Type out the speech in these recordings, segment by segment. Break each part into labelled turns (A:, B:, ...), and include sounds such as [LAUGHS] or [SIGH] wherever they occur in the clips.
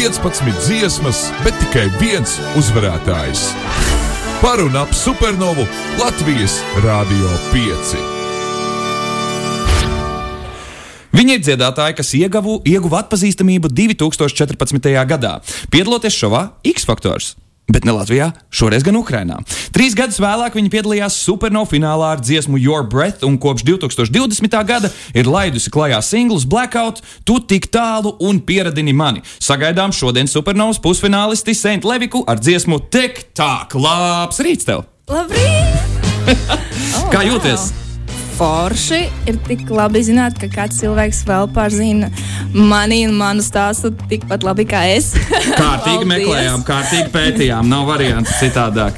A: 15 dziesmas, bet tikai viens uzvarētājs. Par un ap supernovu Latvijas Rādio 5.
B: Viņa ir dziedātāja, kas ieguva atpazīstamību 2014. gadā, piedaloties šovā X Factors. Bet ne Latvijā, šoreiz gan Ukrainā. Trīs gadus vēlāk viņa piedalījās supernovā finālā ar dziesmu Your Breath, un kopš 2020. gada ir laidusi klajā singlus Blackout, Tu tik tālu un pieradini mani. Sagaidām šodien supernovas pusfinālisti Saint Leviku ar dziesmu Tik Tāk. Labs rīts tev!
C: Labrīt! [LAUGHS]
B: Oh, Kā jūties?
C: Wow. Forši ir tik labi zināt, ka kāds cilvēks vēl pārzina mani un manu stāstu tikpat labi kā es. [LAUGHS]
B: Kārtīgi meklējām, kārtīgi pētījām, nav variants citādāk.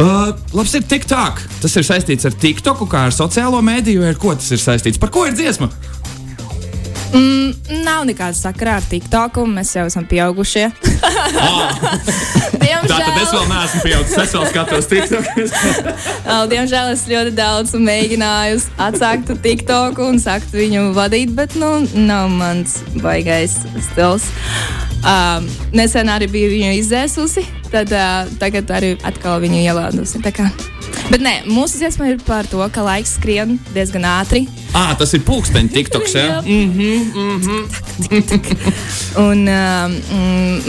B: Uh, labs ir TikTok. Tas ir saistīts ar TikToku, kā ar sociālo vai ar ko tas ir saistīts? Par ko ir dziesma?
C: Mm, nav nekāda sakara ar TikToku, mēs jau esam pieaugušie.
B: oh. Tā tad es vēl neesmu pieaugušs, es vēl skatos TikTok. [LAUGHS]
C: Diemžēl es ļoti daudz mēģināju atsākt TikToku un sākt viņu vadīt, bet nu, nav mans baigais stils. Um, nesen arī biju viņu izdzēsusi, tad uh, tagad arī atkal viņu ielādusi. Bet nē, mūsu dziesma ir par to, ka laiks skrien diezgan ātri.
B: Ah, tas ir pulksteņa tiktoks, ja? mm -hmm, mm -hmm.
C: Un um,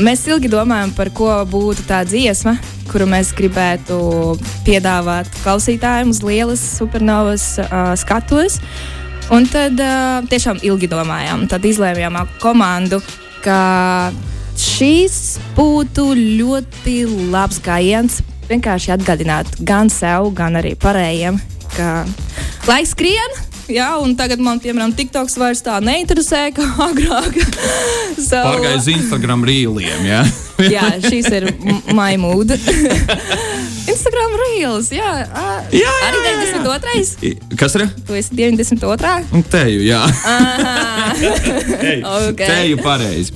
C: mēs ilgi domājam, par ko būtu tā dziesma, kuru mēs gribētu piedāvāt klausītājiem uz lielas supernovas uh, skatuves. Un tad uh, tiešām ilgi domājām, tad izlēmām ar komandu, ka šīs būtu ļoti labs gājiens vienkārši atgādināt gan sev, gan arī pārējiem, ka laiks skrien. Un tagad man, piemēram, TikToks vairs tā neinteresē, kā agrāk. [LAUGHS]
B: so, Pārgāju uz Instagram rīliem. Jā, [LAUGHS]
C: jā šis ir maimūda. [LAUGHS] Instagram reels, jā, jā, jā, arī 92.
B: Kas ir?
C: Tu esi 92.
B: Un teju, jā.
C: teju, okay.
B: teju pareizi.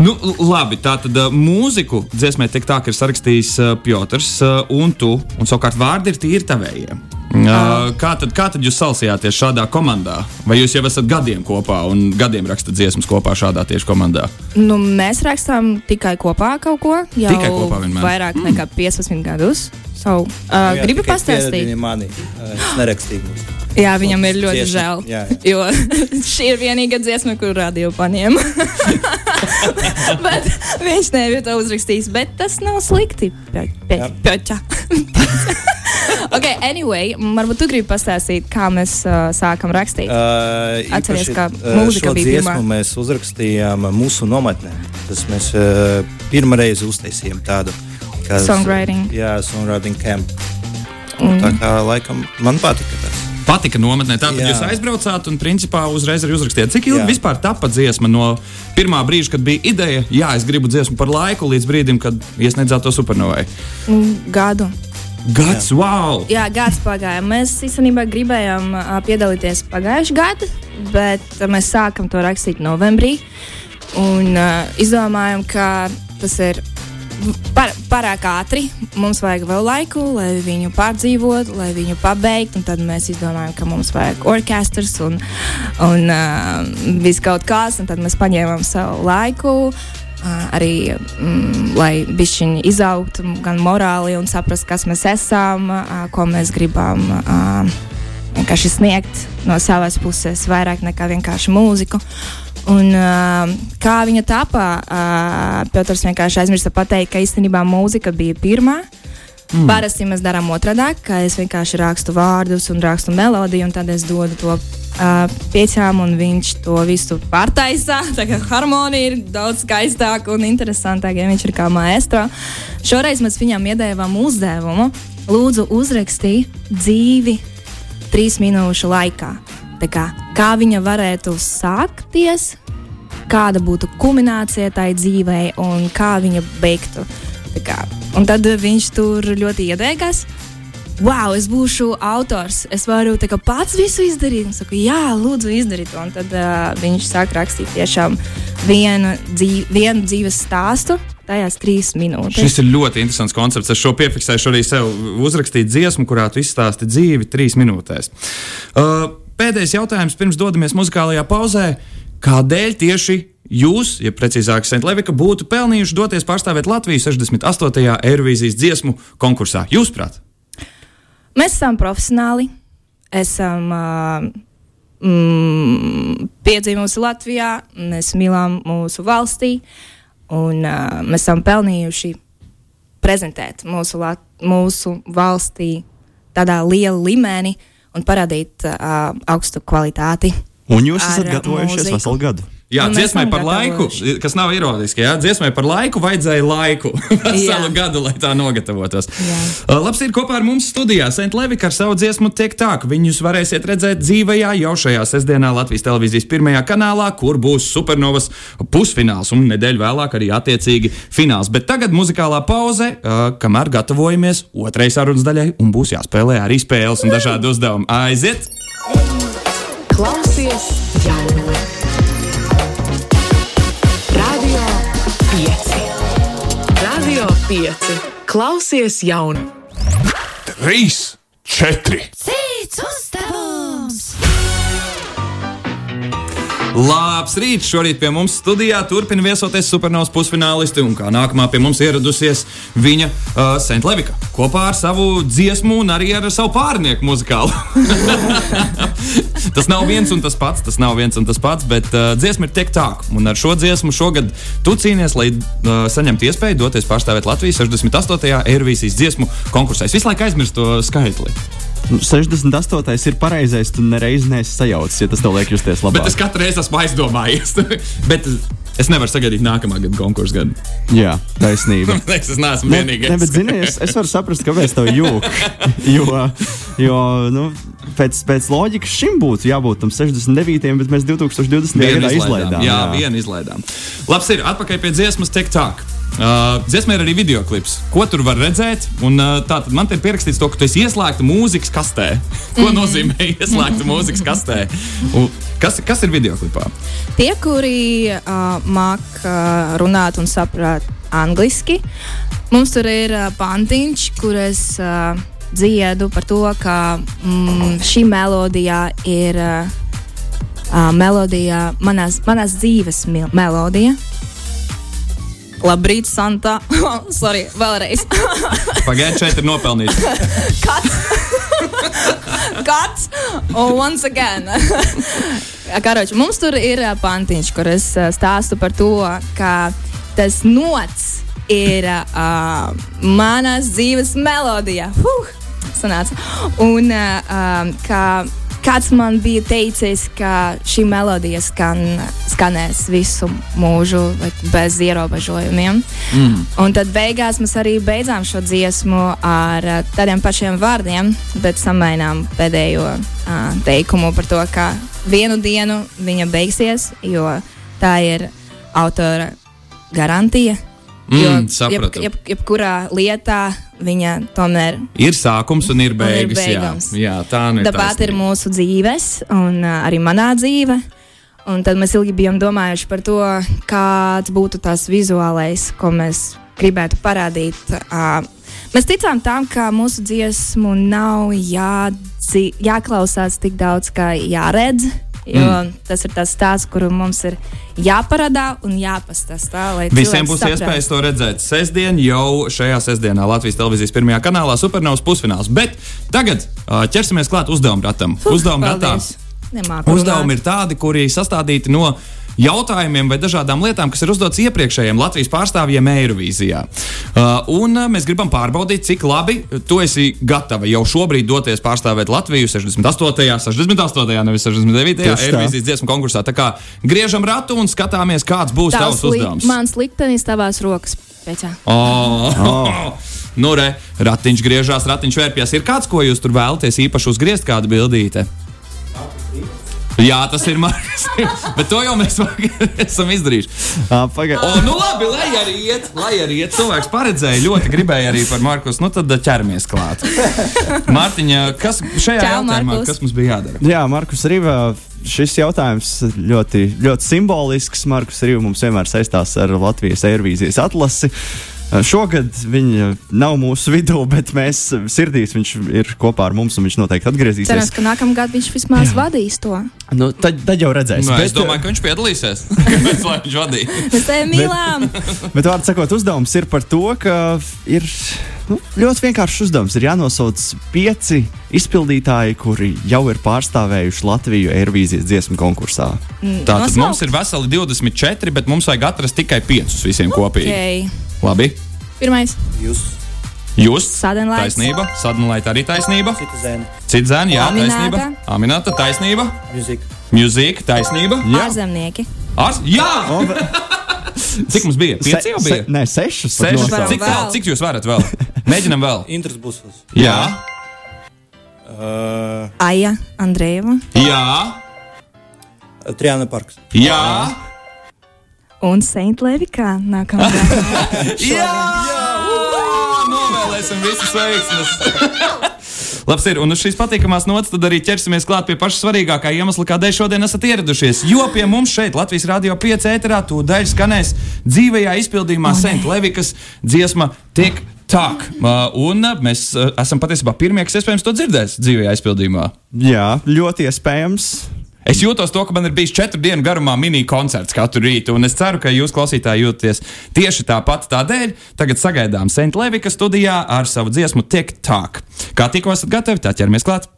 B: Nu, labi, tā tad mūziku dziesmē tik tā, ka ir sarakstījis uh, Piotrs uh, un tu, un savukārt vārdi ir tīri tavējiem. Uh, kā, tad, kā tad jūs salsījāties šādā komandā? Vai jūs jau esat gadiem kopā un gadiem rakstat dziesmas kopā šādā tieši komandā?
C: Nu, mēs rakstām tikai kopā kaut ko. Jau
B: tikai kopā vienmēr.
C: Vairāk nekā 15 gadus. So, uh,
D: jā,
C: gribu pastāstīt.
D: Mani, uh, nerakstīju.
C: Jā, viņam ir ļoti dziesma. žēl. Jā, jā. Jo [LAUGHS] šī ir vienīgā dziesma, kur radio paņēma. [LAUGHS] [LAUGHS] bet viņš nebija to uzrakstījis. Bet tas nav slikti. Pēķa. [LAUGHS] ok, anyway, varbūt tu gribi pastāstīt, kā mēs uh, sākam rakstīt.
D: Uh,
C: Atceries, kā
D: uh,
C: mūzika bija
D: dziesmu pirmā. mēs uzrakstījām mūsu nometnē. Tas mēs uh, pirmā reize uztaisījām tādu.
C: Kas, songwriting.
D: Jā, songwriting camp. Mm. Tā kā laikam man patika
B: patika nometnē. Tātad Jā. jūs aizbraucāt un principā uzreiz arī uzrakstījāt. Cik ilgi Jā. vispār tapa dziesma no pirmā brīža, kad bija ideja, jā, es gribu dziesmu par laiku, līdz brīdim, kad iesniedzāt to supernovai?
C: Gadu.
B: Gads, jā. wow!
C: Jā, gads pagāja. Mēs īstenībā gribējām piedalīties pagājušajā gadā, bet mēs sākam to rakstīt novembrī. Un uh, izdomājām, ka tas ir par, pārāk ātri. Mums vajag vēl laiku, lai viņu pārdzīvotu, lai viņu pabeigtu. Tad mēs izdomājām, ka mums vajag orķestrs un, un uh, viss kaut kas. Tad mēs paņēmām savu laiku. Uh, arī mm, lai bišķiņi izaugtu gan morāli un saprast, kas mēs esam, uh, ko mēs gribam uh, sniegt no savas puses, vairāk nekā vienkārši mūziku. Un, uh, kā viņa tapā, uh, Piotrs vienkārši aizmirsa pateikt, ka īstenībā mūzika bija pirmā. Mm. Parasti mēs darām otrādi, ka es vienkārši rakstu vārdus un rakstu melodiju, un tad es dodu to uh, piecām, un viņš to visu pārtaisa. [LAUGHS] Tā kā harmonija ir daudz skaistāka un interesantāka, ja viņš ir kā maestro. Šoreiz mēs viņam iedēvām uzdevumu, lūdzu, uzrakstīt dzīvi trīs minūšu laikā. Kā, kā viņa varētu sākties, kāda būtu kulminācija tai dzīvei un kā viņa beigtu. Un tad viņš tur ļoti iedegās. Wow, es būšu autors. Es varu kā, pats visu izdarīt. Es saku, jā, lūdzu, izdariet to. Un tad uh, viņš sāk rakstīt tiešām vienu, dzīv, vienu dzīves stāstu tajās trīs minūtēs.
B: Šis ir ļoti interesants koncepts. Es šo piefiksēšu arī sev uzrakstīt dziesmu, kurā tu izstāsti dzīvi trīs minūtēs. Uh, pēdējais jautājums pirms dodamies muzikālajā pauzē. Kādēļ tieši jūs, ja precīzāk, Sentlevika, būtu pelnījuši doties pārstāvēt Latviju 68. Eirovīzijas dziesmu konkursā? Jūsuprāt?
C: Mēs esam profesionāli, esam uh, mm, piedzimusi Latvijā, mēs mīlam mūsu valstī, un uh, mēs esam pelnījuši prezentēt mūsu, lat, mūsu valstī tādā lielā līmenī un parādīt uh, augstu kvalitāti.
E: Un jūs esat gatavojušies
C: mūziku.
E: veselu gadu.
B: Jā,
C: Nu,
B: dziesmai par laiku, kas nav ironiski. Jā, dziesmai par laiku vajadzēja laiku, [LAUGHS] veselu
C: Jā.
B: gadu, lai tā nogatavotos.
C: Jā.
B: Uh, Labs ir kopā ar mums studijā Sentlevika ar savu dziesmu Tiek tā, ka viņus varēsiet redzēt dzīvajā jau šajā sestdienā Latvijas televīzijas pirmajā kanālā, kur būs supernovas pusfināls un nedēļu vēlāk arī attiecīgi fināls. Bet tagad muzikālā pauze, uh, kamēr gatavojamies otrai sarunas daļai un būs jāspēlē arī spēles un dažādi uzdevumi. Aiziet!
F: Klausies jauno. Radio 5. Radio 5. Klausies jauno.
A: Trīs, četri.
G: Cits uzdevums!
B: Labs rīts! Šorīt pie mums studijā turpina viesoties supernovas pusfinālisti, un kā nākamā pie mums ieradusies viņa uh, Sentlevika kopā ar savu dziesmu un arī ar savu pārnieku muzikālu. [LAUGHS] [LAUGHS] tas nav viens un tas pats, tas nav viens un tas pats, bet uh, dziesma ir tiek tālu. Un ar šo dziesmu šogad tu cīnies, lai uh, saņemtu iespēju doties pārstāvēt Latvijas 68. Eirovīzijas dziesmu konkursā. Es visu laiku aizmirstu to skaitli.
E: Nu, 68. ir pareizais, tu nereiz neesi sajaucis, ja tas tev liek justies
B: Bet
E: labāk.
B: es katru reizi esmu aizdomājies. [LAUGHS] bet es nevaru sagaidīt nākamā gada konkursu gadu.
E: Jā, taisnība. [LAUGHS]
B: es neesmu
E: Ne,
B: vienīgais.
E: ne, bet, zini, es, es varu saprast, kāpēc tev jūg. Jo, jo nu, pēc, pēc loģikas šim būtu jābūt tam 69, bet mēs 2020.
B: Vienu
E: gadā izlaidām.
B: Jā, vienu izlaidām. Labs ir atpakaļ pie dziesmas Tiek tā. Uh, dziesmā ir arī video klips. Ko tur var redzēt? Un, uh, tā man te ir pierakstīts, to, ka tu esi ieslēgta mūzikas kastē. [LAUGHS] Ko nozīmē [LAUGHS] ieslēgta mūzikas kastē? Un kas, kas ir video klipā?
C: Tie, kuri uh, māk uh, runāt un saprast angliski, mums tur ir uh, pantiņš, kur es uh, dziedu par to, ka mm, šī melodija ir uh, melodija, manās, manās dzīves melodija. Labrīt, Santa! [LAUGHS] Sorry, vēlreiz! [LAUGHS]
B: Pagaidiet, šeit ir nopelnīts. [LAUGHS]
C: Kāds? Un once again. Karoči, mums tur ir pantiņš, kur es stāstu par to, ka tas nots ir uh, manas dzīves melodija. Huh, sanāca. Un uh, kā kāds man bija teicis, ka šī melodija skan, skanēs visu mūžu bez ierobežojumiem. Mm. Un tad beigās mēs arī beidzām šo dziesmu ar uh, tādiem pašiem vārdiem, bet samainām pēdējo uh, teikumu par to, ka vienu dienu viņa beigsies, jo tā ir autora garantija.
B: Mm,
C: jo jeb, jeb, jebkurā lietā viņa tomēr
B: Ir sākums un ir
C: ir
B: beigas.
C: beigums.
B: jā. jā, tā nu ir.
C: Tāpat ir mūsu dzīves, un uh, arī manā dzīve. Un tad mēs ilgi bijām domājuši par to, kāds būtu tas vizuālais, ko mēs gribētu parādīt. Uh, mēs ticām tam, ka mūsu dziesmu nav jādzi, jāklausās tik daudz, kā jāredz. Jo mm. tas ir tas stāsts, kuru mums ir jāparādā un jāpastāstā.
B: Visiem būs
C: saprastu.
B: iespējas to redzēt sestdien, jau šajā sestdienā Latvijas televīzijas pirmajā kanālā Supernovas pusfināls. Bet tagad ķersimies klāt uzdevuma ratam. Uzdevuma ratā.
C: Nemāku
B: uzdevumi ir tādi, kuri sastādīti no jautājumiem vai dažādām lietām, kas ir uzdotas iepriekšējiem Latvijas pārstāvjiem Eirovīzijā. Uh, un uh, mēs gribam pārbaudīt, cik labi tu esi gatava jau šobrīd doties pārstāvēt Latviju 68. 68. nevis 69.
E: Tieši tā.
B: Eirovīzijas dziesmu konkursā. Tā kā griežam ratu un skatāmies, kāds būs tavs
C: Tavs li-
B: uzdevums.
C: Mans liktenis tavās rokas. Pēcā.
B: Oh. Oh. [LAUGHS] Nu, re, ratiņš griežās, ratiņš vērpjas. Ir kāds, ko jūs tur vēlaties īpaši uzgriezt, kādu bildīti? Jā, tas ir Marks. [LAUGHS] Bet to jau mēs [LAUGHS] esam izdarījuši.
E: Pagaidiet,
B: O, nu labi, lai arī iet, lai arī iet. Cilvēks paredzēja, ļoti gribēja arī par Markus. Nu tad ķeramies klāt. [LAUGHS] Mārtiņa, kas šajā
C: Čau,
B: jautājumā,
C: Markus.
B: kas mums bija jādara?
E: Jā, Markus Rīva. Šis jautājums ļoti, ļoti simbolisks. Markus Rīva mums vienmēr saistās ar Latvijas aerobīzijas atlasi. Uh, Šogad viņa nav mūsu vidū, bet mēs uh, sirdīs viņš ir kopā ar mums, un viņš noteikti
H: Cerams,
E: atgriezīsies.
H: ka nākamā gada viņš vismaz vadīs to.
E: Nu, tad, tad jau redzēsim.
B: Nu, es
E: Bet,
B: domāju, ka viņš piedalīsies. [LAUGHS] Kāpēc viņš vadīja?
H: Mēs tevi mīlām! [LAUGHS]
E: Bet, vārdu sakot, uzdevums ir par to, ka ir nu, ļoti vienkāršs uzdevums. Ir jānosauc pieci izpildītāji, kuri jau ir pārstāvējuši Latviju Eirovīzijas dziesmu konkursā.
B: Tātad
H: Nosaukt?
B: mums ir veseli 24, bet mums vajag atrast tikai 5 visiem kopīgi. Labi.
H: Pirmais
D: Jūs,
B: Jūs
H: Sadenlaits.
B: taisnība, Sadnelaita arī taisnība.
D: citizēni,
B: Citzēni, jā,
H: Aminēta.
B: taisnība. Aminēta, taisnība.
D: mūzika.
B: Mūzika, taisnība.
H: ārzemnieki.
B: Ars, jā! [LAUGHS] Cik mums bija? Pieci jau bija?
E: Se, nē, Sešas. nosaukt.
B: Cik, vēl, cik jūs varat vēl? Mēģinam vēl. [LAUGHS]
D: Intrs Busls.
B: Jā,
D: Uh,
H: Aija Andrejeva
B: jā,
D: Triāna Parks.
B: jā.
H: Un Seint Levika nākamā [LAUGHS] gada.
B: Jā! Novēlēsim visus veiksmus! [LAUGHS] Labs ir, un uz šīs patīkamās nots tad arī ķersimies klāt pie paša svarīgākā iemesla, kādēļ šodien esat ieradušies. Jo pie mums šeit, Latvijas Rādio 5 ēterā, tūdaļ skanēs dzīvajā izpildījumā Sent Levikas dziesma Tik Tak. Uh, un uh, mēs uh, esam patiesībā pirmie, kas iespējams to dzirdēs dzīvajā izpildījumā.
E: Jā, ļoti iespējams.
B: Es jūtos to, ka man ir bijis četru dienu garumā mini koncerts katru rītu, un es ceru, ka jūs klausītāji jūties tieši tāpat tādēļ. Tagad sagaidām Sent Levika studijā ar savu dziesmu TikTok. Kā tikko esat gatavi, tā ķeramies klāt.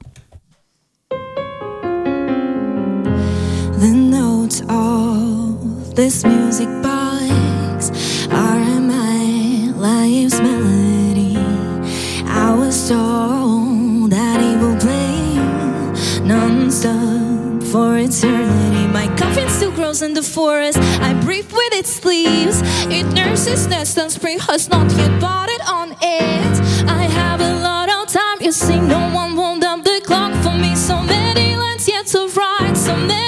C: The notes of this music box are my life's melody. I was told that it will play non-stop for eternity. My coffin still grows in the forest. I breathe with its leaves. It nurses nest and spring has not yet bought it on it. I have a lot of time. You see, no one wound up the clock for me. So many lines yet to write. So many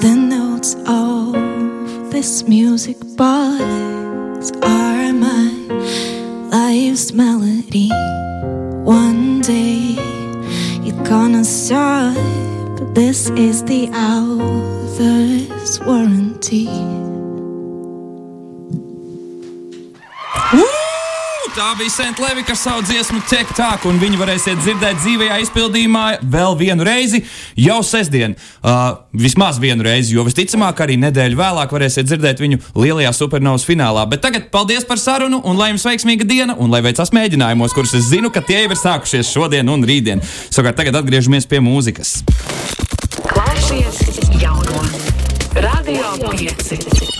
C: The notes of this music box are my life's melody. One day you're gonna stop. But this is the author's warranty.
B: Tā bija Senta Levika ar savu dziesmu TikTok, un viņu varēsiet dzirdēt dzīvajā izpildījumā vēl vienu reizi jau sestdien. Uh, vismaz vienu reizi, jo visticamāk arī nedēļu vēlāk varēsiet dzirdēt viņu lielajā supernovas finālā. Bet tagad paldies par sarunu, un lai jums veiksmīga diena, un lai veicas mēģinājumos, kurus es zinu, ka tie jau ir sākušies šodien un rītdien. Savukārt tagad atgriežamies pie mūzikas.
F: Klausies jauno Radio 5.